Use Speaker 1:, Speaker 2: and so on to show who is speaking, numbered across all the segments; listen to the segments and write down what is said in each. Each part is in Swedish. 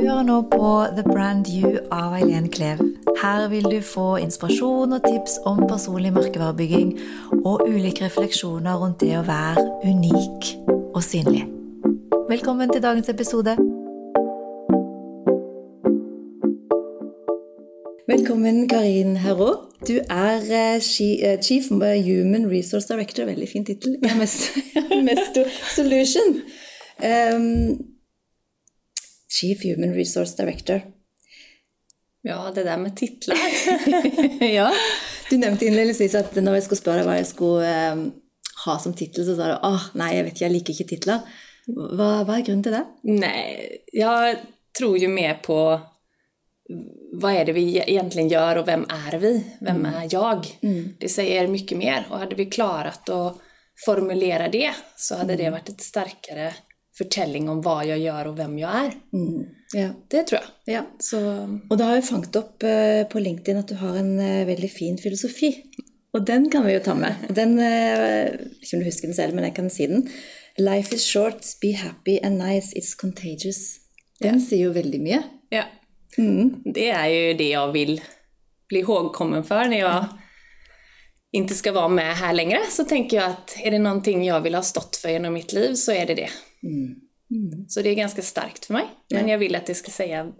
Speaker 1: Du hører nå på The Brand You av Eileen Klev. Her vil du få inspirasjon og tips om personlig merkevarebygging og ulike refleksjoner rundt det å være unik og synlig. Velkommen til dagens episode. Velkommen, Karin Herrå. Du er eh, eh, Chief eh, Human Resource Director. Veldig fin tittel. i Mesto Solution. Um, Chief Human Resource Director.
Speaker 2: Ja, det där med titlar.
Speaker 1: ja, Du nevnte innledningsvis at når jeg skulle deg hva jeg skulle eh, ha som tittel, så sa du åh, nei, jeg vet ikke, jeg liker ikke titler. Hva, hva er grunnen til det?
Speaker 2: Nej, jag tror ju mer på vad är det vi egentligen gör och vem är vi? Vem är jag? Det säger mycket mer och hade vi klarat att formulera det så hade det varit ett starkare förtälling om vad jag gör och vem jag är.
Speaker 1: Ja.
Speaker 2: Det tror jag.
Speaker 1: ja.
Speaker 2: Så
Speaker 1: Og det har jo fanget opp eh, på LinkedIn at du har en eh, veldig fin filosofi. Og den kan vi jo ta med. Den, eh, ikke om du husker den selv, men jeg kan si den. Life is short, be happy and nice, it's contagious. Den sier jo veldig mye.
Speaker 2: ja, det är ju det jag vill bli ihågkommen för när jag inte ska vara med här längre. Så tänker jag att är det någonting jag vill ha stått för genom mitt liv så är det det. Så det är ganska starkt för mig. Men jag vill att det ska säga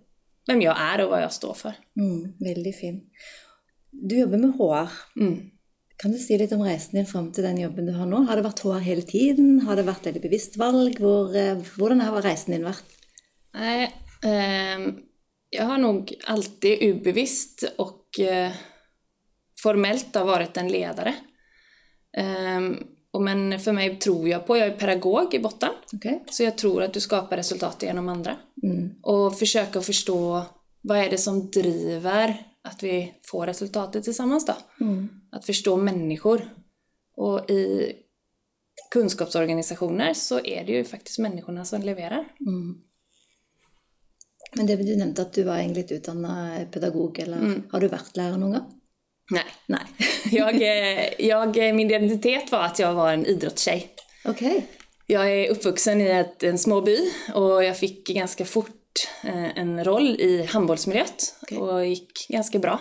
Speaker 2: vem jag är och vad jag står för.
Speaker 1: Mm, veldig fin. Du jobber med HR.
Speaker 2: Mm.
Speaker 1: Kan du si litt om reisen din fram til den jobben du har nå? Har det vært HR hele tiden? Har det vært et bevisst? Hvor, eh, hvordan har reisen din vært?
Speaker 2: Nej, ehm, jag har nog alltid ubevisst och eh, formellt har varit en ledare. Ehm, och men för mig tror jag på, jag är pedagog i botten,
Speaker 1: Ok?
Speaker 2: så jag tror att du skapar resultat genom andra.
Speaker 1: Mm.
Speaker 2: Och försöka förstå vad är det som driver att vi får resultatet tillsammans då?
Speaker 1: Mm.
Speaker 2: Att förstå människor. Och i kunskapsorganisationer så är det ju faktiskt människorna som levererar.
Speaker 1: Mm. Men det du nevnte at du var egentlig litt utdanna pedagog, eller
Speaker 2: Mm.
Speaker 1: har du vært lærer noen gang?
Speaker 2: Nej.
Speaker 1: Nei.
Speaker 2: Jag, eh, jag, min identitet var att jag var en idrottstjej.
Speaker 1: Ok.
Speaker 2: Jag är uppvuxen i ett, en små by och jag fick ganska fort eh, en roll i handbollsmiljött
Speaker 1: Okej.
Speaker 2: och gick ganska bra.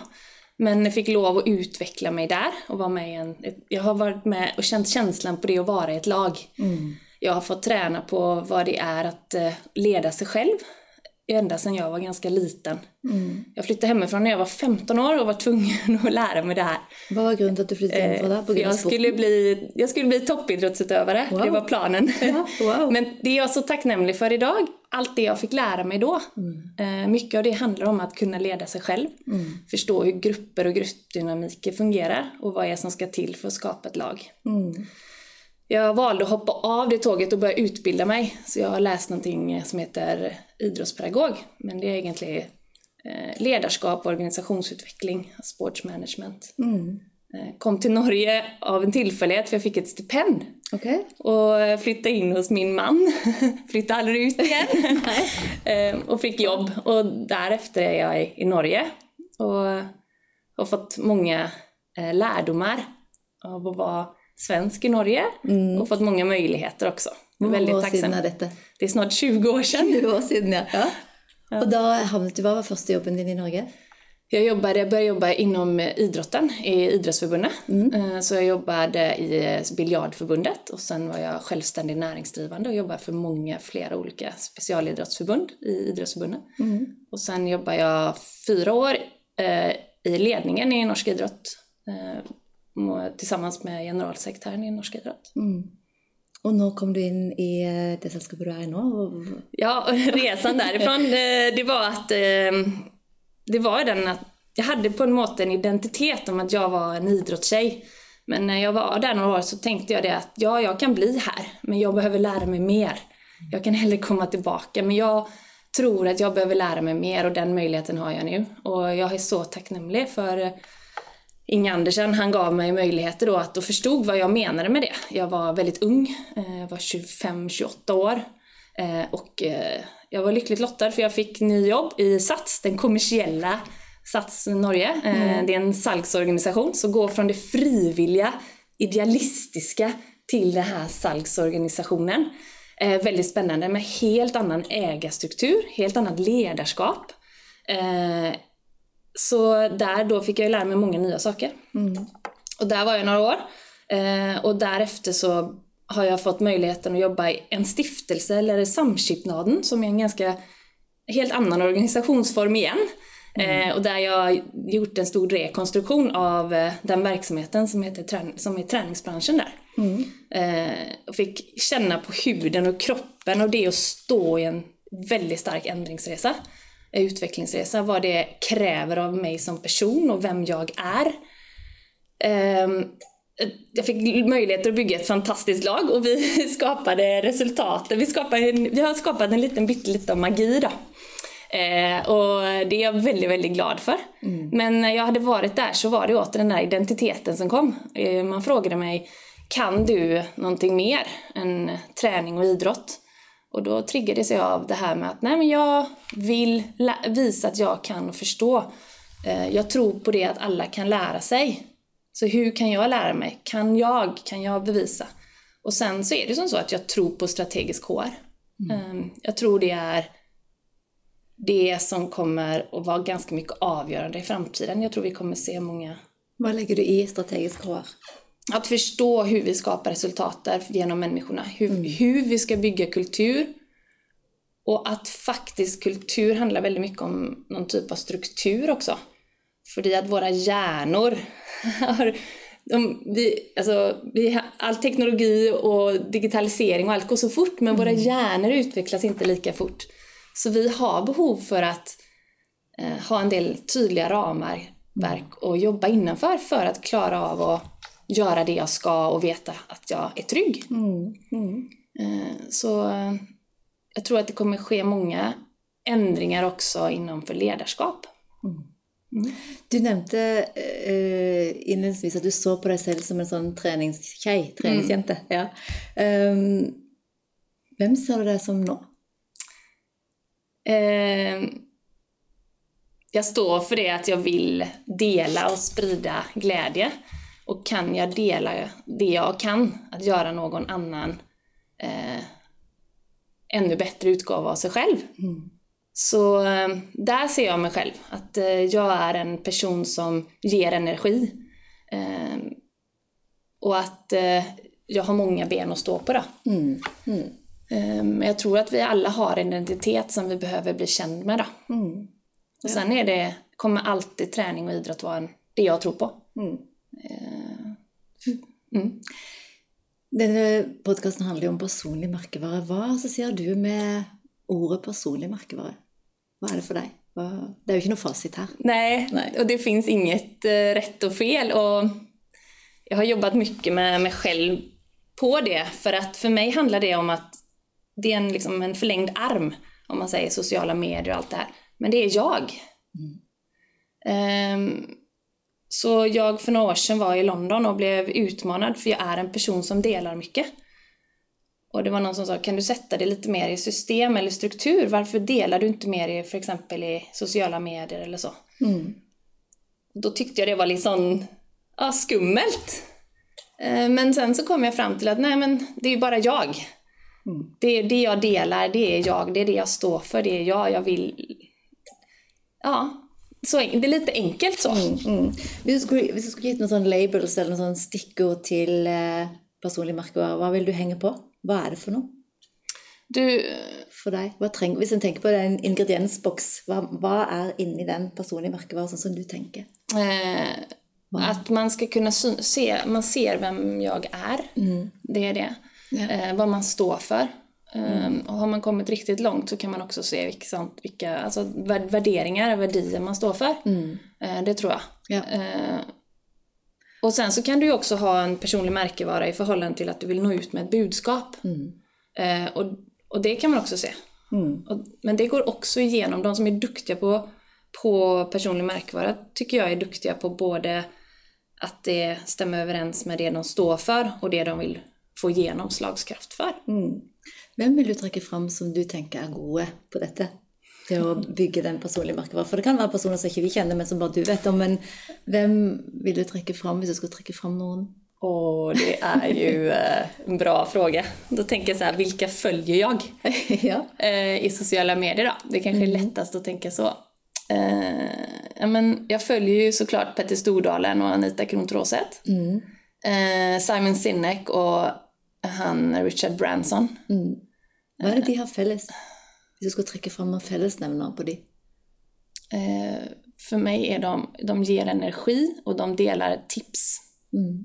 Speaker 2: Men jag fick lov att utveckla mig där och vara med i en... Jag har varit med och känt känslan på det att vara i ett lag.
Speaker 1: Mm.
Speaker 2: Jag har fått träna på vad det är att eh, leda sig själv ända sedan jag var ganska liten.
Speaker 1: Mm.
Speaker 2: Jag flyttade hemifrån när jag var 15 år och var tvungen att lära mig det här.
Speaker 1: Hva var grunnen til at du? På
Speaker 2: För
Speaker 1: grunn av
Speaker 2: jag, skulle bli, jag skulle bli toppidrottsutövare,
Speaker 1: Wow.
Speaker 2: det var planen.
Speaker 1: Ja, wow.
Speaker 2: Men det är jag så tacknämlig för idag, allt det jag fick lära mig då. Eh, mycket av det handlar om att kunna leda sig själv, förstå hur grupper och gruppdynamiker fungerar och vad är som ska till för att skapa ett lag. Jag valde att hoppa av det tåget och börja utbilda mig, så jag har läst någonting som heter idrottspedagog, men det är egentligen eh, ledarskap, organisationsutveckling, sports management.
Speaker 1: Mm.
Speaker 2: Eh, Kom till Norge av en tillfällighet för jag fick ett stipend
Speaker 1: Ok.
Speaker 2: och flyttade in hos min man. flyttade aldrig ut igen. Eh, och fick jobb och därefter är jag i- Norge och har fått många lärdomar av att vara svensk i Norge och fått många möjligheter också.
Speaker 1: Hvor
Speaker 2: väldigt
Speaker 1: år
Speaker 2: tacksam.
Speaker 1: siden er dette?
Speaker 2: Det är snart 20 år sedan.
Speaker 1: 20 år siden, ja. ja. Og da havnet du Hva var første jobben din i Norge?
Speaker 2: Jag, jobbade, jag började jobba inom eh, idrotten i idrottsförbundet. Eh, Så jag jobbade i eh, biljardförbundet och sen var jag självständig näringsdrivande och jobbade för många flera olika specialidrottsförbund i idrottsförbundet. Och sen jobbade jag fyra år eh, i ledningen i Norsk idrott eh, tillsammans med generalsekreteraren i Norsk idrott.
Speaker 1: Mm. Og nå kom du inn i eh, det selskapet du nå? og-
Speaker 2: Ja, och resan därifrån, eh, det var att eh, det var den att jag hade på en måte en identitet om att jag var en idrottstjej. Men när jag var där några år så tänkte jag det att ja, jag kan bli här, men jag behöver lära mig mer. Jag kan hellre komma tillbaka, men jag tror att jag behöver lära mig mer och den möjligheten har jag nu. Och jag är så tacknämlig för Inge Andersen, han gav mig möjligheter då att och förstod vad jag menade med det. Jag var väldigt ung, eh, var 25-28 år. Eh, och eh, jag var lyckligt lottad för jag fick ny jobb i SATS, den kommersiella SATS Norge. Eh, Det är en salgsorganisation som går från det frivilliga, idealistiska till den här salgsorganisationen. Eh, väldigt spännande med helt annan ägarstruktur, helt annat ledarskap. Eh, så där då fick jag lära mig många nya saker.
Speaker 1: Mm.
Speaker 2: Och där var jag några år. Eh, och därefter så har jag fått möjligheten att jobba i en stiftelse, eller Samskipnaden, som är en ganska helt annan organisationsform igen. Eh, och där jag har gjort en stor rekonstruktion av eh, den verksamheten som, heter, som är träningsbranschen där. Eh, och fick känna på huden och kroppen och det att stå i en väldigt stark ändringsresa, utvecklingsresa, vad det kräver av mig som person och vem jag är. Ehm, jag fick möjlighet att bygga ett fantastiskt lag och vi skapade resultaten. Vi, skapade en, vi har skapat en liten av magi då. Eh, och det är jag väldigt, väldigt glad för. Men när jag hade varit där så var det åter den där identiteten som kom. Eh, man frågade mig, kan du någonting mer än träning och idrott? Och då triggades jag av det här med att nej men jag vill visa att jag kan förstå. Eh, jag tror på det att alla kan lära sig. Så hur kan jag lära mig? Kan jag? Kan jag bevisa? Och sen så är det som så att jag tror på strategisk HR. Eh, Jag tror det är det som kommer att vara ganska mycket avgörande i framtiden. Jag tror vi kommer se många
Speaker 1: Vad lägger du i strategisk HR?
Speaker 2: Att förstå hur vi skapar resultat genom människorna. Hur, hur vi ska bygga kultur. Och att faktiskt kultur handlar väldigt mycket om någon typ av struktur också. För att våra hjärnor har... De, vi, alltså, vi, all teknologi och digitalisering och allt går så fort men våra hjärnor utvecklas inte lika fort. Så vi har behov för att eh, ha en del tydliga ramar verk att jobba innanför för att klara av att göra det jag ska och veta att jag är trygg. Eh, Så eh, jag tror att det kommer ske många ändringar också inom för ledarskap.
Speaker 1: Du nevnte uh, innledningsvis at du så på deg selv som en sånn treningstjej, treningsjente. Ja. Um, hvem ser du deg som nå?
Speaker 2: Eh, jag står för det att jag vill dela och sprida glädje. Och kan jag dela det jag kan, att göra någon annan eh, ännu bättre utgåva av sig själv. Så eh, där ser jag mig själv, att eh, jag är en person som ger energi. Eh, och att eh, jag har många ben att stå på då.
Speaker 1: Mm.
Speaker 2: Eh, Men jag tror att vi alla har en identitet som vi behöver bli känd med då.
Speaker 1: Mm.
Speaker 2: Och sen är det, kommer alltid träning och idrott vara det jag tror på.
Speaker 1: Mm.
Speaker 2: Eh, mm.
Speaker 1: Denne podkasten handler jo om personlig merkevare. Hva assosierer du med ordet personlig merkevare? Hva er det for deg? Hva... Det er jo ikke noe fasit her.
Speaker 2: Nej,
Speaker 1: Nej.
Speaker 2: och det finns inget eh, rätt och fel. Och jag har jobbat mycket med mig själv på det. För att för mig handlar det om att det är en, liksom en förlängd arm, om man säger sociala medier och allt det här. Men det är jag. Ehm, så jag för några år sedan var i London och blev utmanad för jag är en person som delar mycket. Och det var någon som sa, kan du sätta det lite mer i system eller struktur? Varför delar du inte mer i, för exempel i sociala medier eller så?
Speaker 1: Mm.
Speaker 2: Då tyckte jag det var liksom ja, skummelt. Eh, Men sen så kom jag fram till att nej men det är ju bara jag.
Speaker 1: Mm.
Speaker 2: Det, det jag delar, det är jag, det är det jag står för, det är jag, jag vill... Ja, så, det är lite enkelt så.
Speaker 1: Mm. Hvis, du skulle, du skulle gitt noen sånne labels eller noen sånne stikkord til eh, personlig merkevare, hva vil du henge på? Hva er det for noe
Speaker 2: Du,
Speaker 1: for deg? Hva treng, hvis en tenker på en ingrediensboks, hva, hva er inni den personlige merkevare, sånn som du tenker?
Speaker 2: eh, att man ska kunna se, man ser vem jag är. Det är det.
Speaker 1: Ja.
Speaker 2: Eh, vad man står för. Eh, och har man kommit riktigt långt så kan man också se vilka, vilka alltså, vär- värderingar och värdier man står för. Eh, det tror jag.
Speaker 1: Ja.
Speaker 2: Eh, och sen så kan du ju också ha en personlig märkevara i förhållande till att du vill nå ut med ett budskap. Eh, och, och det kan man också se.
Speaker 1: Mm.
Speaker 2: Och, men det går också igenom, de som är duktiga på, på personlig märkevara tycker jag är duktiga på både att det stämmer överens med det de står för och det de vill få genomslagskraft för.
Speaker 1: Mm. Hvem vil du trekke fram som du tenker er gode på dette? Til å bygge den personlige merkevaren? For det kan være personer som ikke vi kjenner, men som bare du vet om. Men hvem vil du trekke fram hvis du skulle trekke fram noen?
Speaker 2: Och det är ju eh, en bra fråga. Då tänker jag så här, vilka följer jag
Speaker 1: ja.
Speaker 2: eh, i sociala medier då? Det kanske är lättast att tänka så. Eh, men jag följer ju såklart Petter Stordalen och Anita Krontråset.
Speaker 1: Mm.
Speaker 2: Eh, Simon Sinek och han Richard Branson.
Speaker 1: Hva er det de har felles? Hvis du skal trekke fram noen fellesnevner på de?
Speaker 2: Eh, för mig är de, de ger energi och de delar tips.
Speaker 1: Mm.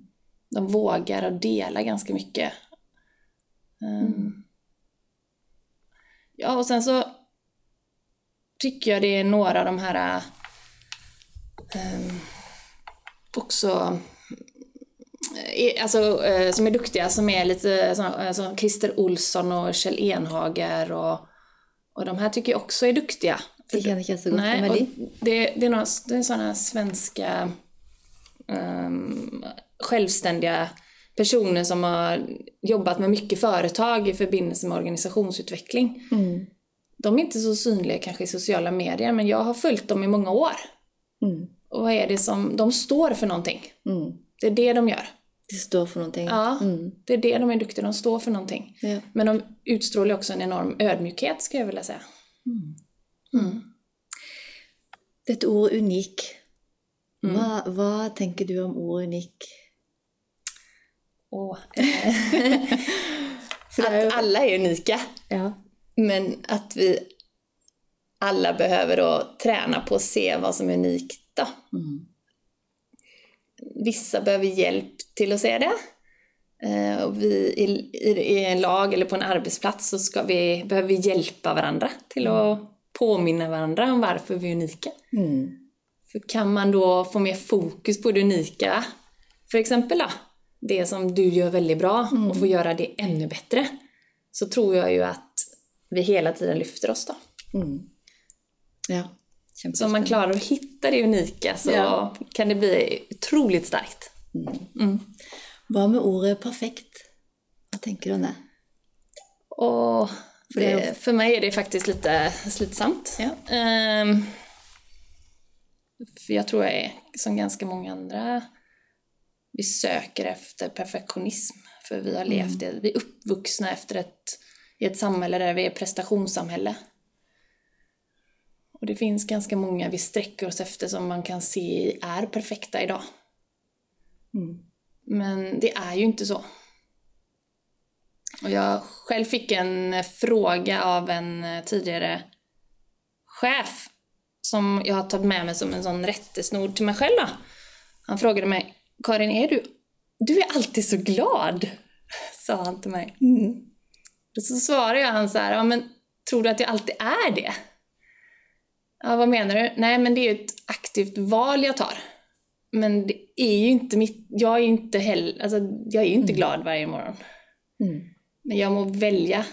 Speaker 2: De vågar att dela ganska mycket. Um, Ja, och sen så tycker jag det är några av de här um, också alltså, eh, som är duktiga, som är lite såna, alltså Christer Olsson och Kjell Enhager och, och de här tycker jag också är duktiga.
Speaker 1: De kjenner ikke jeg så godt.
Speaker 2: Nej, och
Speaker 1: de?
Speaker 2: det, det är, några, det är sådana svenska ehm, självständiga personer som har jobbat med mycket företag i förbindelse med organisationsutveckling.
Speaker 1: Mm.
Speaker 2: De är inte så synliga kanske i sociala medier, men jag har följt dem i många år.
Speaker 1: Mm.
Speaker 2: Och vad är det som, de står för någonting.
Speaker 1: Mm.
Speaker 2: Det är det de gör.
Speaker 1: De står for noen ting.
Speaker 2: Ja,
Speaker 1: Mm.
Speaker 2: det är det de är duktiga, de står för någonting.
Speaker 1: Ja.
Speaker 2: Men de utstrålar också en enorm ödmjukhet, skulle jag vilja säga. Mm.
Speaker 1: Dette ordet unik.
Speaker 2: Mm.
Speaker 1: Hva, hva tenker du om ordet unik? För det ju-
Speaker 2: att alla är unika.
Speaker 1: Ja.
Speaker 2: Men att vi alla behöver då träna på att se vad som är unikt då.
Speaker 1: Mm.
Speaker 2: Vissa behöver hjälp till att se det. Eh, och vi i, i, i en lag eller på en arbetsplats så ska vi, behöver vi hjälpa varandra till att påminna varandra om varför vi är unika.
Speaker 1: Mm.
Speaker 2: För kan man då få mer fokus på det unika, för exempel då, det som du gör väldigt bra och få göra det ännu bättre, så tror jag ju att vi hela tiden lyfter oss då.
Speaker 1: Mm. Ja.
Speaker 2: Så om man klarar att hitta det unika så
Speaker 1: Ja.
Speaker 2: kan det bli otroligt starkt. Mm.
Speaker 1: Hva med ordet perfekt? Hva tenker du om det?
Speaker 2: Och
Speaker 1: För det
Speaker 2: för mig är det faktiskt lite slitsamt.
Speaker 1: Ja.
Speaker 2: Ehm, för jag tror jag är som ganska många andra, vi söker efter perfektionism. För vi har levt i, vi är uppvuxna efter ett, i ett samhälle där vi är prestationssamhälle. Och det finns ganska många vi sträcker oss efter som man kan se är perfekta idag.
Speaker 1: Mm.
Speaker 2: Men det är ju inte så. Och jag själv fick en fråga av en eh, tidigare chef som jag har tagit med mig som en sån rättesnor till mig själv. Då. Han frågade mig, Karin, är du, du är alltid så glad? Sa han till mig. Och så svarade jag han så här, ja men tror du att jag alltid är det? Ja, vad menar du? Nej, men det är ju ett aktivt val jag tar. Men det är ju inte mitt, jag är ju inte heller, alltså jag är ju inte glad varje morgon.
Speaker 1: Mm.
Speaker 2: Men jag må välja.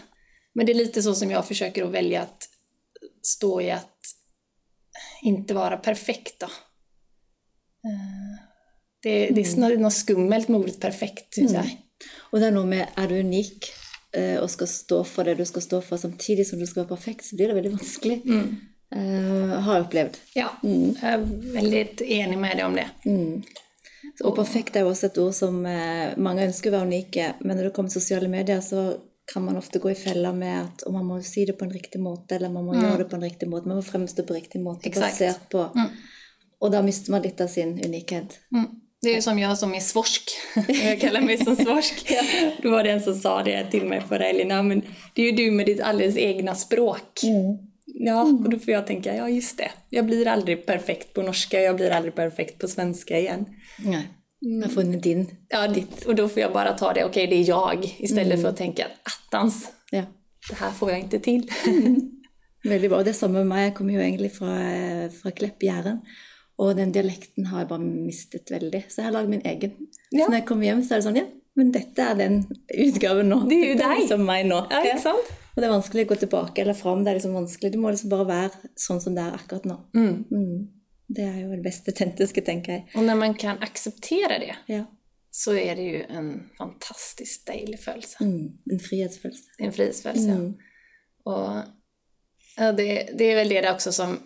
Speaker 2: Men det är lite så som jag försöker att välja att stå i att inte vara perfekt då. Eh, Det, det är snarare något skummelt med ordet perfekt, syns jag.
Speaker 1: Og det er noe med er du unik eh, og skal stå for det du skal stå for, samtidig som du skal være perfekt, så blir det veldig vanskelig. Eh, har jeg opplevd.
Speaker 2: Ja, jag är väldigt enig med dig om det.
Speaker 1: Og perfekt er jo også et ord som eh, mange ønsker å være unike, men når det kommer til sosiale medier, så kan man ofte gå i fella med at og man må si det på en riktig måte, eller man må gjøre det på en riktig måte. Man må fremstå på riktig måte,
Speaker 2: Exakt.
Speaker 1: basert på Og da mister man litt av sin unikhet.
Speaker 2: Mm. Det är ju som jag som är svorsk. Jag kallar mig som svorsk. Då var det en som sa det till mig förra helgen. Ja, men det är ju du med ditt alldeles egna språk. Ja, och då får jag tänka, ja just det. Jag blir aldrig perfekt på norska, jag blir aldrig perfekt på svenska igen.
Speaker 1: Nei. Du har funnet din.
Speaker 2: Ja, ditt. Och då får jag bara ta det, okej det är jag. Istället för att tänka, attans,
Speaker 1: Ja.
Speaker 2: det här får jag inte till.
Speaker 1: Veldig bra. Og det er samme med meg. Jeg kommer jo egentlig fra, fra Klepp, Jæren. Og den dialekten har jeg bare mistet veldig. Så jeg har lagd min egen.
Speaker 2: Ja.
Speaker 1: Så når jeg kommer hjem, så er det sånn Ja, men dette er den utgaven nå.
Speaker 2: Det er jo
Speaker 1: Dette
Speaker 2: deg.
Speaker 1: liksom meg nå.
Speaker 2: Ja, sant?
Speaker 1: Og det er vanskelig å gå tilbake eller fram. Det er liksom vanskelig. Du må liksom bare være sånn som det er akkurat nå.
Speaker 2: Mm.
Speaker 1: Mm. Det är ju det bästa autentiska, tänker jag.
Speaker 2: Och när man kan acceptera det
Speaker 1: Ja.
Speaker 2: så är det ju en fantastiskt dejlig födelse.
Speaker 1: Mm. En
Speaker 2: är en frihetsfödelse.
Speaker 1: Mm.
Speaker 2: Och ja, det, det är väl det också som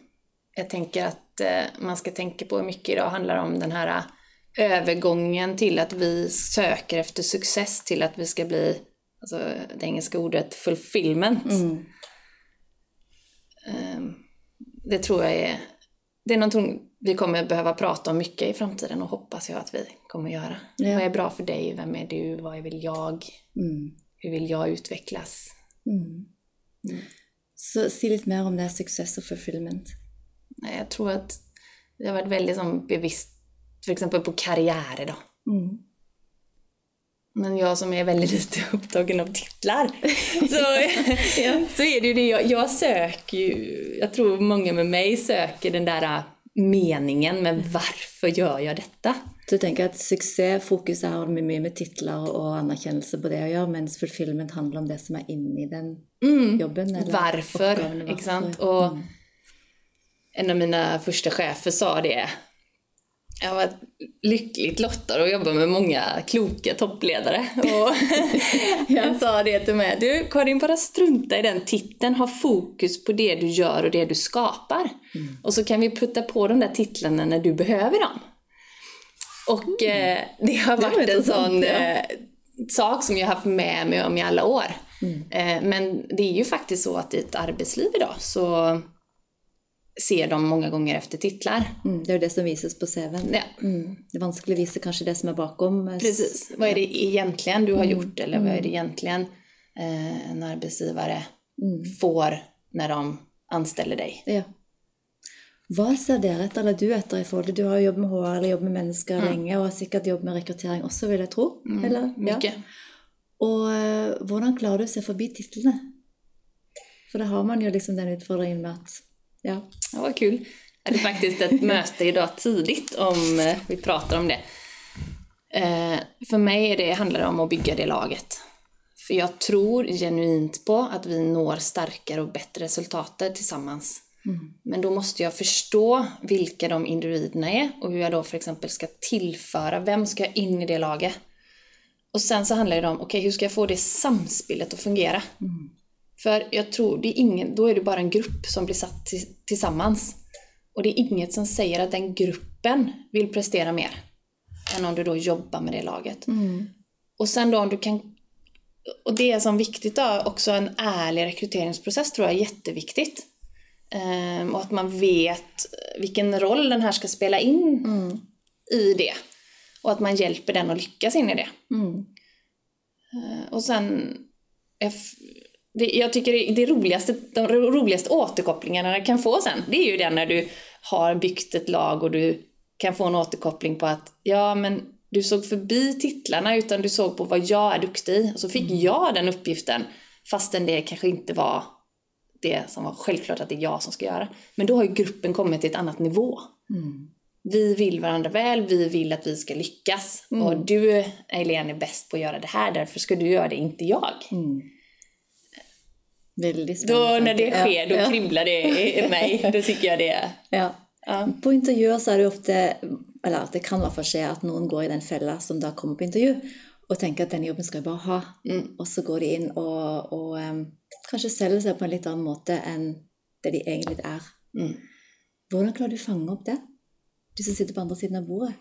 Speaker 2: jag tänker att eh, man ska tänka på mycket idag handlar om den här övergången till att vi söker efter success till att vi ska bli, alltså det engelska ordet fulfillment. Ehm, Det tror jag är, det är någonting vi kommer behöva prata om mycket i framtiden och hoppas jag att vi kommer göra.
Speaker 1: Ja.
Speaker 2: Vad är bra för dig? Vem är du? Vad vill jag?
Speaker 1: Mm.
Speaker 2: Hur vill jag utvecklas?
Speaker 1: Mm. Så si litt mer om det success og fulfillment.
Speaker 2: Jag tror att vi har varit väldigt som bevisst, till exempel på karriär idag.
Speaker 1: Mm.
Speaker 2: Men jag som är väldigt lite upptagen av titlar, så, så är det ju det jag, jag söker ju, jag tror många med mig söker den där äh, meningen, men varför gör jag detta?
Speaker 1: Du tenker at suksessfokuset har mye med titler og anerkjennelse på det å gjøre, mens fulfillment handler om det som er inni den jobben? Eller
Speaker 2: Varför,
Speaker 1: varför.
Speaker 2: Och en av mina första chefer sa det. Jag var lyckligt lottad och jobbar med många kloka toppledare. Och han sa det till mig. Du Karin, bara strunta i den titeln. Ha fokus på det du gör och det du skapar. Och så kan vi putta på de där titlarna när du behöver dem. Och eh, det har
Speaker 1: var
Speaker 2: varit en
Speaker 1: intressant,
Speaker 2: sån eh, sak som jag har haft med mig om i alla år. Eh, men det är ju faktiskt så att i ett arbetsliv idag så ser de många gånger efter titlar.
Speaker 1: Mm, det jo det som vises på CV-en.
Speaker 2: Ja,
Speaker 1: Mm. Det å vise kanskje det som er bakom. eh,
Speaker 2: precis. Vad är det egentligen du har gjort eller vad är det egentligen eh, en arbetsgivare får när de anställer dig?
Speaker 1: Ja. Hva ser dere etter, eller du etter, i forhold til Du har jo jobbet med HR eller jobbet med mennesker lenge, og har sikkert jobbet med rekruttering også, vil jeg tro. eller?
Speaker 2: Mycket.
Speaker 1: Og eh, hvordan klarer du å se forbi titlene? For da har man jo liksom den utfordringen med at Ja.
Speaker 2: Ja, vad kul. Jag hade faktiskt ett möte idag tidigt om eh, vi pratar om det. Eh, för mig är det, handlar det om att bygga det laget. För jag tror genuint på att vi når starkare och bättre resultat tillsammans. Men då måste jag förstå vilka de individerna är och hur jag då för exempel ska tillföra, vem ska jag in i det laget? Och sen så handlar det om, okej hur ska jag få det samspelet att fungera? För jag tror, det är ingen, då är det bara en grupp som blir satt till, tillsammans. Och det är inget som säger att den gruppen vill prestera mer än om du då jobbar med det laget. Och sen då om du kan... Och det är som viktigt då, också en ärlig rekryteringsprocess tror jag är jätteviktigt. Ehm, och att man vet vilken roll den här ska spela in i det. Och att man hjälper den att lyckas in i det.
Speaker 1: Mm.
Speaker 2: Eh, Och sen, det, jag tycker det, det roligaste, de ro- roligaste återkopplingarna jag kan få sen, det är ju den när du har byggt ett lag och du kan få en återkoppling på att ja men du såg förbi titlarna utan du såg på vad jag är duktig i och så fick jag den uppgiften fastän det kanske inte var det som var självklart att det är jag som ska göra. Men då har ju gruppen kommit till ett annat nivå. Vi vill varandra väl, vi vill att vi ska lyckas. Och du, Eileen, är bäst på att göra det här, därför ska du göra det, inte jag.
Speaker 1: Veldig
Speaker 2: Då
Speaker 1: spennende.
Speaker 2: när det sker, då
Speaker 1: ja.
Speaker 2: kriblar det i mig. Då tycker jag det är...
Speaker 1: Ja.
Speaker 2: Ja.
Speaker 1: På intervjuer så er det jo ofte Eller det kan i hvert fall skje at noen går i den fella som da kommer på intervju, og tenker at denne jobben skal jeg bare ha. Og så går de inn og, og em, kanskje selger seg på en litt annen måte enn det de egentlig er.
Speaker 2: Mm.
Speaker 1: Hvordan klarer du å fange opp det? Du som sitter på andre siden av bordet.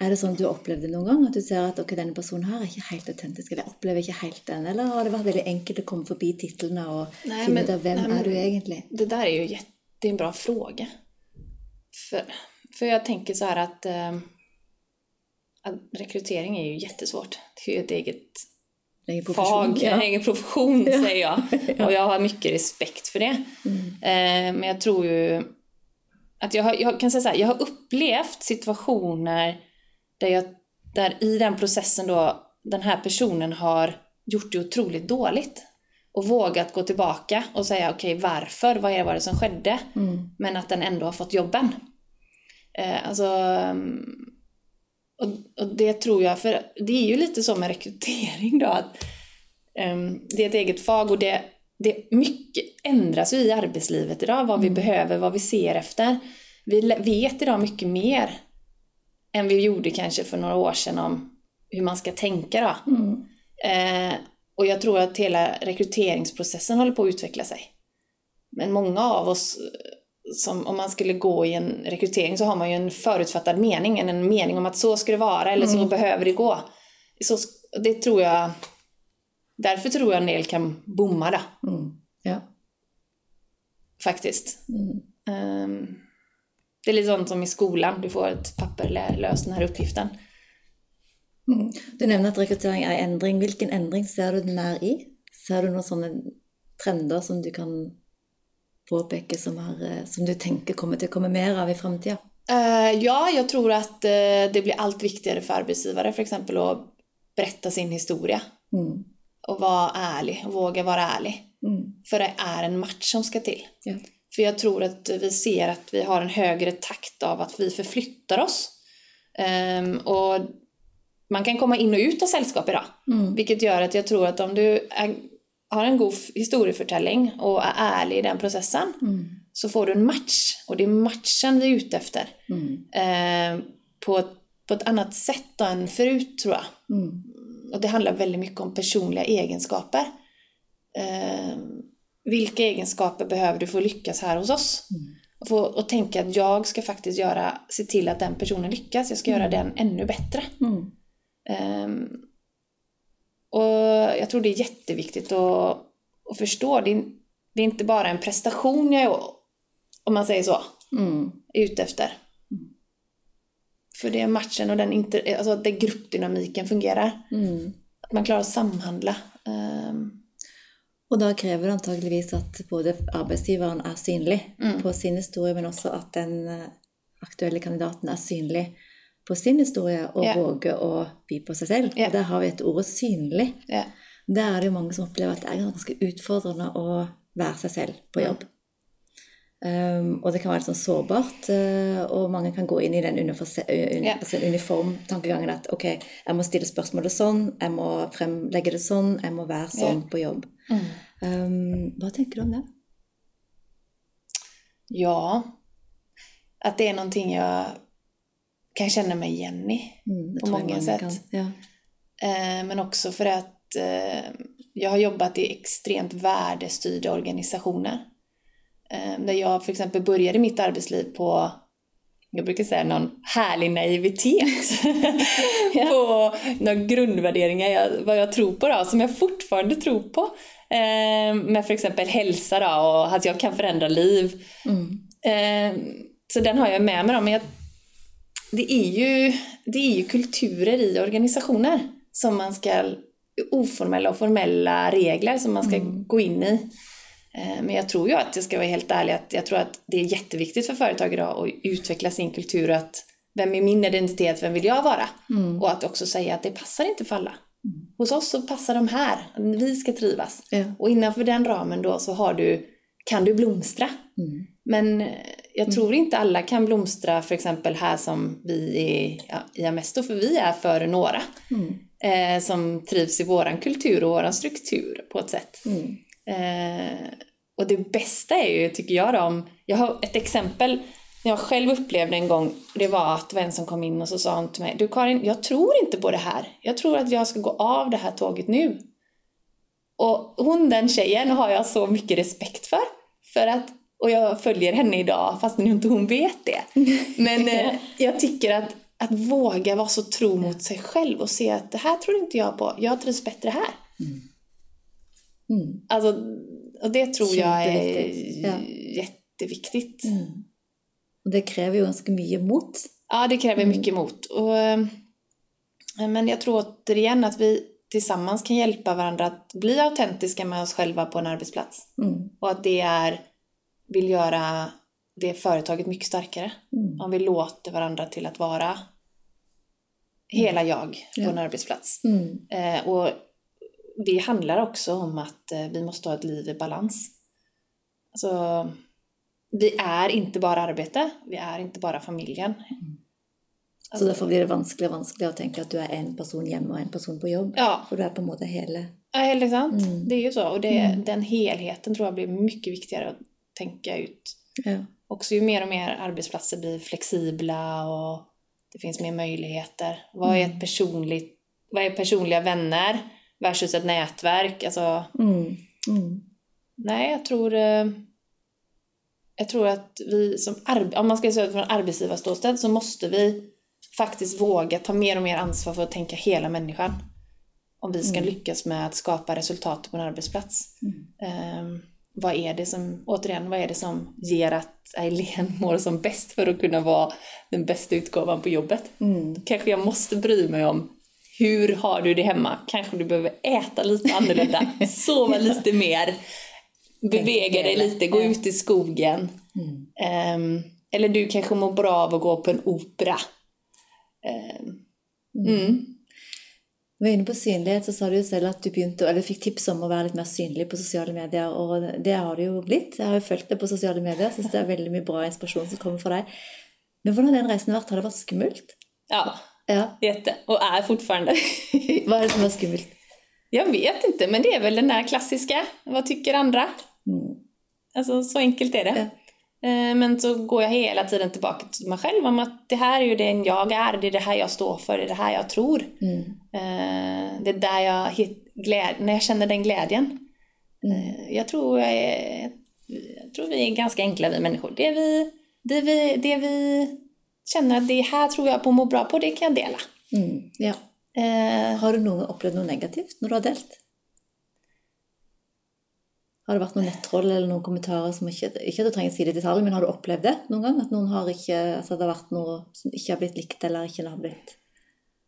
Speaker 1: Er det sånn du har opplevd det noen gang? At du ser at ok, denne personen her er ikke helt autentisk, eller opplever ikke helt den? Eller har det vært veldig enkelt å komme forbi titlene og
Speaker 2: Nej,
Speaker 1: finne ut av hvem
Speaker 2: nej,
Speaker 1: er du egentlig?
Speaker 2: Det där är ju jätte, det är en bra fråga. För, för jag tänker så här att, eh, att rekrytering är ju jättesvårt. Det är ju ett eget
Speaker 1: är
Speaker 2: fag,
Speaker 1: Ja.
Speaker 2: en egen profession säger jag. Och jag har mycket respekt för det.
Speaker 1: Mm.
Speaker 2: Eh, men jag tror ju att jag, har, jag kan säga så här, jag har upplevt situationer där, jag, där i den processen då den här personen har gjort det otroligt dåligt. Och vågat gå tillbaka och säga okej varför, vad är- det som skedde?
Speaker 1: Mm.
Speaker 2: Men att den ändå har fått jobben. Eh, alltså, mm, och, och det tror jag, för det är ju lite så med rekrytering då att ehm, det är ett eget fag och det, det mycket ändras ju i arbetslivet idag, vad vi behöver, vad vi ser efter. Vi vet idag mycket mer än vi gjorde kanske för några år sedan om hur man ska tänka då.
Speaker 1: Mm.
Speaker 2: Eh, och jag tror att hela rekryteringsprocessen håller på att utveckla sig. Men många av oss eh, som om man skulle gå i en rekrytering så har man ju en förutfattad mening, en mening om att så ska det vara eller så behöver det gå. Så, det tror jag, därför tror jag en del kan bomma då,
Speaker 1: Mm. Ja.
Speaker 2: faktiskt.
Speaker 1: Mm.
Speaker 2: Det är lite sånt som i skolan, du får ett papper, lös den här uppgiften.
Speaker 1: Mm. Du nevner at rekruttering er endring. Hvilken endring ser du den er i? Ser du noen sånne trender som du kan påpeke som, har, eh, som du tenker kommer å komme mer av i framtida?
Speaker 2: Eh, ja, jag tror att eh, det blir allt viktigare för arbetsgivare för exempel att berätta sin historia
Speaker 1: Mm.
Speaker 2: och vara ärlig och våga vara ärlig.
Speaker 1: Mm.
Speaker 2: För det är en match som ska till.
Speaker 1: Ja.
Speaker 2: För jag tror att vi ser att vi har en högre takt av att vi förflyttar oss. Ehm, och man kan komma in och ut av sällskap idag.
Speaker 1: Mm.
Speaker 2: Vilket gör att jag tror att om du är, har en god historieförtällning och är ärlig i den processen
Speaker 1: Mm.
Speaker 2: så får du en match. Och det är matchen vi är ute efter.
Speaker 1: Mm.
Speaker 2: Ehm, på, på ett annat sätt än förut tror jag.
Speaker 1: Mm.
Speaker 2: Och det handlar väldigt mycket om personliga egenskaper. Ehm, vilka egenskaper behöver du för att lyckas här hos oss?
Speaker 1: Mm.
Speaker 2: Och, få, och tänka att jag ska faktiskt göra, se till att den personen lyckas. Jag ska göra den ännu bättre.
Speaker 1: Mm.
Speaker 2: Ehm, och jag tror det är jätteviktigt att, att förstå. Det är, det är inte bara en prestation jag är, om man säger så,
Speaker 1: Mm.
Speaker 2: är ute efter. För det är matchen och den inter, alltså att det gruppdynamiken fungerar.
Speaker 1: Mm.
Speaker 2: Att man klarar att samhandla. Ehm,
Speaker 1: Og da krever det antageligvis at både arbeidsgiveren er synlig
Speaker 2: Mm.
Speaker 1: på sin historie, men også at den eh, aktuelle kandidaten er synlig på sin historie og
Speaker 2: Ja.
Speaker 1: våger å by på selv.
Speaker 2: Ja.
Speaker 1: Og der har vi et ordet 'synlig'.
Speaker 2: ja.
Speaker 1: Der er det mange som opplever at det er ganske utfordrende å være seg selv på jobb. Um, og det kan være litt sånn sårbart, eh, og mange kan gå inn i den un,
Speaker 2: Ja.
Speaker 1: altså uniformtankegangen at ok, jeg må stille spørsmålet sånn, jeg må fremlegge det sånn, jeg må være sånn på jobb.
Speaker 2: Mm.
Speaker 1: Um, hva tenker du om det?
Speaker 2: ja. Att det är någonting jag kan känna mig igen i.
Speaker 1: Mm,
Speaker 2: På mange sätt.
Speaker 1: Ja.
Speaker 2: Eh, men också för att eh, jag har jobbat i extremt värdestyrda organisationer. Eh, där jag för exempel började mitt arbetsliv på, jag brukar säga någon härlig naivitet. på några grundvärderingar, jag, vad jag tror på då, som jag fortfarande tror på. Eh, med för exempel hälsa då och att jag kan förändra liv.
Speaker 1: Mm.
Speaker 2: Eh, så den har jag med mig då, men jag, det, är ju, det är ju kulturer i organisationer som man ska, oformella och formella regler som man ska gå in i. Eh, men jag tror ju att jag ska vara helt ärlig att jag tror att det är jätteviktigt för företag idag att utveckla sin kultur och att vem är min identitet, vem vill jag vara?
Speaker 1: Mm.
Speaker 2: Och att också säga att det passar inte för alla. Hos oss så passar de här, vi ska trivas.
Speaker 1: Ja.
Speaker 2: Och innanför den ramen då så har du, kan du blomstra.
Speaker 1: Mm.
Speaker 2: Men eh, jag tror inte alla kan blomstra för exempel här som vi är ja, i Amesto, för vi är för några
Speaker 1: Mm.
Speaker 2: eh, som trivs i våran kultur och våran struktur på ett sätt. Eh, och det bästa är ju, tycker jag om, jag har ett exempel jag själv upplevde en gång, det var att en som kom in och så sa hon till mig, du Karin, jag tror inte på det här. Jag tror att jag ska gå av det här tåget nu. Och hon, den tjejen, har jag så mycket respekt för. För att, och jag följer henne idag fast nu inte hon vet det. Men eh, jag tycker att, att våga vara så tro mot sig själv och se att det här tror inte jag på, jag trivs bättre här.
Speaker 1: Mm.
Speaker 2: Alltså, och det tror jag är
Speaker 1: Jätteviktigt, ja.
Speaker 2: jätteviktigt.
Speaker 1: Mm. Og det krever jo ganske mye mot.
Speaker 2: Ja, det kräver mycket mod. Och, eh, men jag tror återigen att vi tillsammans kan hjälpa varandra att bli autentiska med oss själva på en arbetsplats.
Speaker 1: Mm.
Speaker 2: Och att det är, vill göra det företaget mycket starkare.
Speaker 1: Mm.
Speaker 2: Om vi låter varandra till att vara hela jag på
Speaker 1: Ja.
Speaker 2: en arbetsplats.
Speaker 1: Mm.
Speaker 2: Eh, och det handlar också om att eh, vi måste ha ett liv i balans. Alltså, vi är inte bara arbete, vi är inte bara familjen.
Speaker 1: Så derfor blir det vanskeligere og vanskeligere å tenke at du er en person hjemme og en person på jobb.
Speaker 2: Ja,
Speaker 1: For du er på en måte hele
Speaker 2: ja helt sant.
Speaker 1: Mm.
Speaker 2: Det är ju så. Och det,
Speaker 1: Mm.
Speaker 2: den helheten tror jag blir mycket viktigare att tänka ut.
Speaker 1: Ja.
Speaker 2: Också ju mer och mer arbetsplatser blir flexibla och det finns mer möjligheter. Vad är ett personligt, vad är personliga vänner versus ett nätverk? Alltså,
Speaker 1: Mm. Mm.
Speaker 2: Nej, jag tror... eh, jag tror att vi som om man ska säga från arbetsgivarståsted så måste vi faktiskt våga ta mer och mer ansvar för att tänka hela människan. Om vi ska lyckas med att skapa resultat på en arbetsplats. Ehm, vad är det som, återigen, vad är det som ger att Eileen mår som bäst för att kunna vara den bästa utgåvan på jobbet? Då kanske jag måste bry mig om hur har du det hemma? Kanske du behöver äta lite annorlunda, sova lite mer, bevega dig lite, gå ut i skogen. Ehm, eller du kanske mår bra av att gå på en opera. Ehm, mm.
Speaker 1: Du var inne på synlighet, så sa du jo selv at du begynte, eller fikk tips om å være litt mer synlig på sosiale medier, og det har du jo blitt. Jeg har jo fulgt deg på sosiale medier, syns det er veldig mye bra inspirasjon som kommer fra deg. Men hvordan har den reisen vært? Har det vært skummelt?
Speaker 2: Ja,
Speaker 1: Ja.
Speaker 2: jätte. Och är fortfarande.
Speaker 1: Hva er det som er skummelt?
Speaker 2: Jag vet inte, men det är väl den där klassiska, vad tycker andra?
Speaker 1: Mm.
Speaker 2: Alltså så enkelt är det.
Speaker 1: Ja.
Speaker 2: Eh, Men så går jag hela tiden tillbaka till mig själv om att det här är ju den jag är, det är det här jag står för, det är det här jag tror.
Speaker 1: Mm.
Speaker 2: Eh, Det är där jag hit, gläd, när jag känner den glädjen. Eh, Jag tror, jag, är, jag tror vi är ganska enkla vi människor. Det vi, det vi, det vi känner att det här tror jag på att må bra på, det kan jag dela.
Speaker 1: Mm. Ja.
Speaker 2: Eh,
Speaker 1: Har du noen, opplevd noe negativt når du har delt? Har det vært noen nettroll eller noen kommentarer som ikke Ikke at du trenger å si det i detalj, men har du opplevd det noen gang? At noen har ikke Altså det har vært noe som ikke har blitt likt, eller ikke har blitt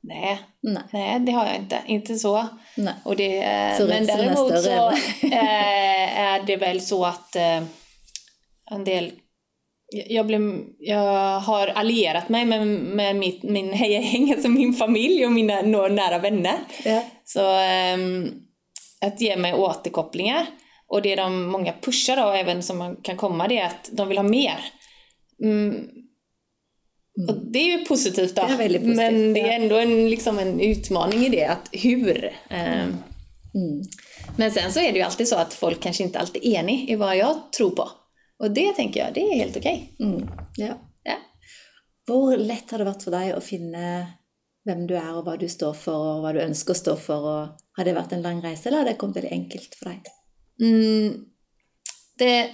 Speaker 2: Nej,
Speaker 1: Nei.
Speaker 2: nej, det har jag inte. Inte så.
Speaker 1: Nei.
Speaker 2: Och det, eh,
Speaker 1: Så
Speaker 2: men däremot så eh, är det väl så att eh, en del jag, blev, jag har allierat mig med, med mitt, min hejagäng, alltså min familj och mina några nära vänner.
Speaker 1: Ja.
Speaker 2: Så ehm, att ge mig återkopplingar. Och det de många pushar då, även som man kan komma, det är att de vill ha mer. Mm. Och det är ju positivt då.
Speaker 1: Det positivt,
Speaker 2: men det är ändå en, liksom en utmaning i det, att hur? Ehm,
Speaker 1: Mm.
Speaker 2: Men sen så är det ju alltid så att folk kanske inte alltid är enig i vad jag tror på. Och det tänker jag, det är helt okej.
Speaker 1: Mm. ja.
Speaker 2: Ja.
Speaker 1: Hvor lett har det vært for deg å finne hvem du er, og hva du står for, og hva du ønsker å stå for? Og har det vært en lang reise, eller har det kommet veldig enkelt for deg?
Speaker 2: Mm, det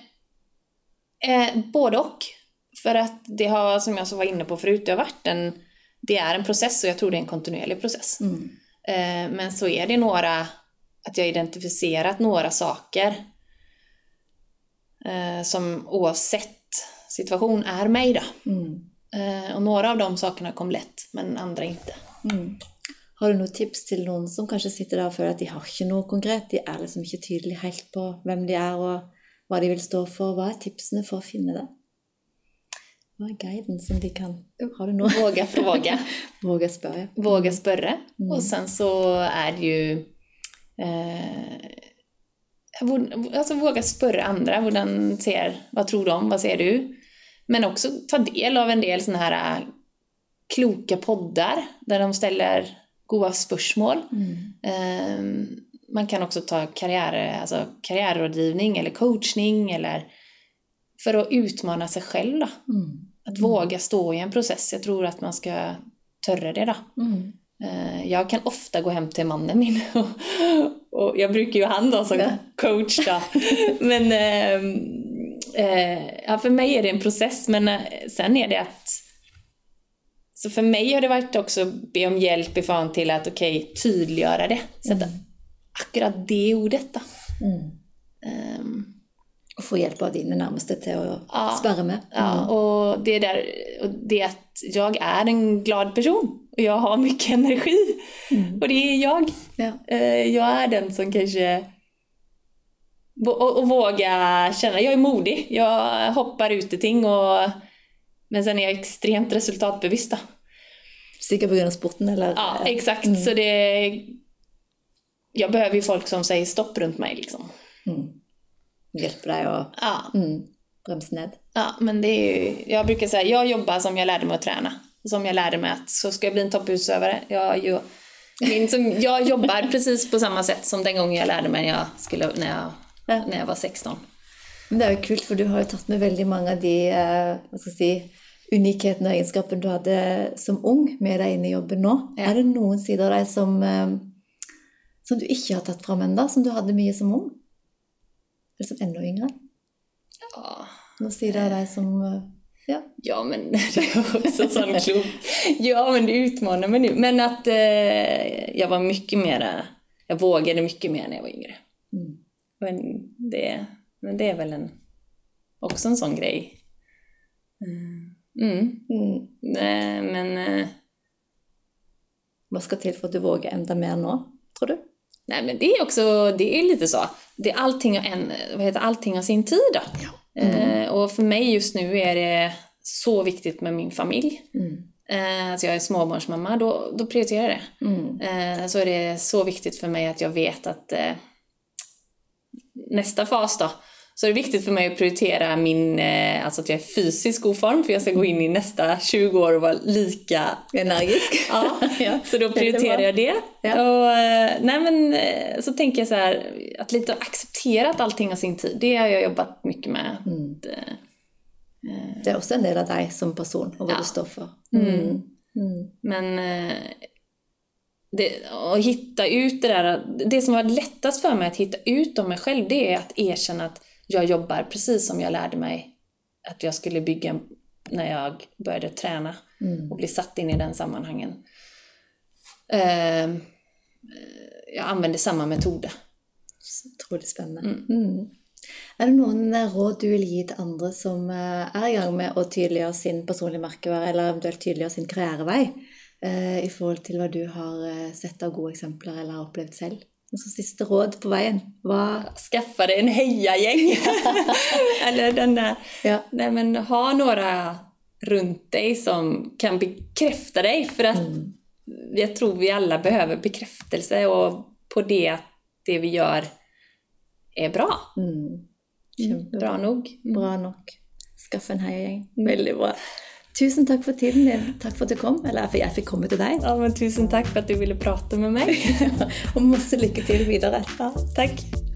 Speaker 2: är både och. För att det har, som jag var inne på förut, det har varit en, det är en process och jag tror det är en kontinuerlig process.
Speaker 1: Mm.
Speaker 2: Eh, men så är det några, att jag har identifierat några saker eh, som oavsett situation är mig då.
Speaker 1: Mm.
Speaker 2: Eh, och några av de sakerna kom lätt, men andra inte.
Speaker 1: Mm. Har du noen tips til noen som kanskje sitter der og føler at de har ikke noe konkret? De er liksom ikke tydelige helt på hvem de er og hva de vil stå for. Hva er tipsene for å finne det? Hva er guiden som de kan Har du noe?
Speaker 2: Våga fråga.
Speaker 1: Våga spørre. ja.
Speaker 2: Våga spörre.
Speaker 1: Mm.
Speaker 2: Och sen så är det ju... Eh, alltså våga spörra andra. Hvordan ser, vad tror de? Vad ser du? Men också ta del av en del såna här eh, kloka poddar där de ställer goda spörsmål.
Speaker 1: Mm.
Speaker 2: Eh, man kan också ta karriär, alltså karriärrådgivning eller coachning eller för att utmana sig själv.
Speaker 1: Mm.
Speaker 2: Att våga stå i en process. Jag tror att man ska törra det då.
Speaker 1: Mm.
Speaker 2: Eh, Jag kan ofta gå hem till mannen min och, och jag brukar ju ha han då som
Speaker 1: Ja.
Speaker 2: coach då. Men ehm, eh, ja, för mig är det en process men eh, sen är det att så för mig har det varit också be om hjälp ifrån till att okej, tydliggöra det. Sätta akkurat det ordet då.
Speaker 1: Mm.
Speaker 2: Ehm,
Speaker 1: Og få hjelp av dine nærmeste til å
Speaker 2: Ja.
Speaker 1: sperre med.
Speaker 2: Ja, och det där, och det att jag är en glad person och jag har mycket energi. Och det är jag.
Speaker 1: Ja.
Speaker 2: Eh, Jag är den som kanske... Och, och våga känna, jag är modig. Jag hoppar ut i ting och... Men sen är jag extremt resultatbevisst då.
Speaker 1: Sikkert pga. sporten, eller?
Speaker 2: Ja, exakt. Så det... Jag behöver ju folk som säger stopp runt mig liksom.
Speaker 1: Mm. Hjelpe deg å
Speaker 2: Ja,
Speaker 1: mm. bremse ned.
Speaker 2: ja men det är ju... Jag brukar säga, jag jobbar som jag lärde mig att träna. Som jag lärde mig att så ska jag bli en topputövare. Jag, ju, min, jag jobbar precis på samma sätt som den gången jag lärde mig när jag, skulle, när jag,
Speaker 1: Ja.
Speaker 2: när jag var 16.
Speaker 1: Men det er jo kult, for du har jo tatt med veldig mange av de eh, hva skal jeg si, unikhetene og egenskapene du hadde som ung, med deg inn i jobben nå.
Speaker 2: Ja.
Speaker 1: Er det noen sider av deg som, eh, som du ikke har tatt fram ennå, som du hadde mye som ung? Eller som enda yngre?
Speaker 2: Ja,
Speaker 1: Nå sier det deg som eh, Ja.
Speaker 2: Ja, men det är också sån klok. Ja, men det utmanar mig nu. Men att eh, jag var mycket mera, jag vågade mycket mer när jag var yngre.
Speaker 1: Mm.
Speaker 2: Men det, men det är väl en, också en sån grej. Mm. Mm.
Speaker 1: Mm.
Speaker 2: Nej, men, eh,
Speaker 1: Hva skal til for at du våger enda mer nå, tror du?
Speaker 2: nej, men det är också, det är lite så. Det, allting, har en, vad heter, allting har sin tid då. Eh, och för mig just nu är det så viktigt med min familj.
Speaker 1: Mm.
Speaker 2: Alltså jag är småbarnsmamma, då, då prioriterar jag det.
Speaker 1: Mm.
Speaker 2: Eh, så är det så viktigt för mig att jag vet att nästa fas då, så är det viktigt för mig att prioritera min, eh, alltså att jag är fysiskt god form för jag ska gå in i nästa 20 år och vara lika
Speaker 1: Energisk?
Speaker 2: Ja,
Speaker 1: ja.
Speaker 2: så då prioriterar jag det.
Speaker 1: Ja.
Speaker 2: Och, eh, nej men, eh, så tänker jag så här, att lite acceptera att allting har sin tid. Det har jag jobbat mycket med.
Speaker 1: Mm. Det er også en del av deg som person, og hva
Speaker 2: Ja.
Speaker 1: du står for.
Speaker 2: Mm.
Speaker 1: Mm.
Speaker 2: Men eh, det, att hitta ut det där, det som var lättast för mig att hitta ut om mig själv, det är att erkänna att jag jobbar precis som jag lärde mig att jag skulle bygga när jag började träna
Speaker 1: Mm.
Speaker 2: och bli satt in i den sammanhangen. Eh, jag använder samma metod.
Speaker 1: Så Utrolig spennende.
Speaker 2: Mm.
Speaker 1: Mm. Er det noen råd du vil gi til andre som eh, er i gang med å tydeliggjøre sin personlige merkevare, eller eventuelt tydeliggjøre sin karrierevei, eh, i forhold til hva du har eh, sett av gode eksempler eller har opplevd selv? Og så siste råd på veien. Hva
Speaker 2: Skaffa dig en hejagäng! Eller den där,
Speaker 1: Ja.
Speaker 2: nej men ha några runt dig som kan bekräfta dig för att
Speaker 1: Mm.
Speaker 2: jag tror vi alla behöver bekräftelse och på det att det vi gör är bra.
Speaker 1: Mm. Kjempebra.
Speaker 2: Bra nog.
Speaker 1: Bra nok. Skaff en heiagjeng. Veldig bra. Tusen takk for tiden din. Takk for at du kom. Eller for jeg fikk komme til deg.
Speaker 2: Ja, men tusen tack för att du ville prata med mig.
Speaker 1: Og masse lykke til videre.
Speaker 2: Ja, tack.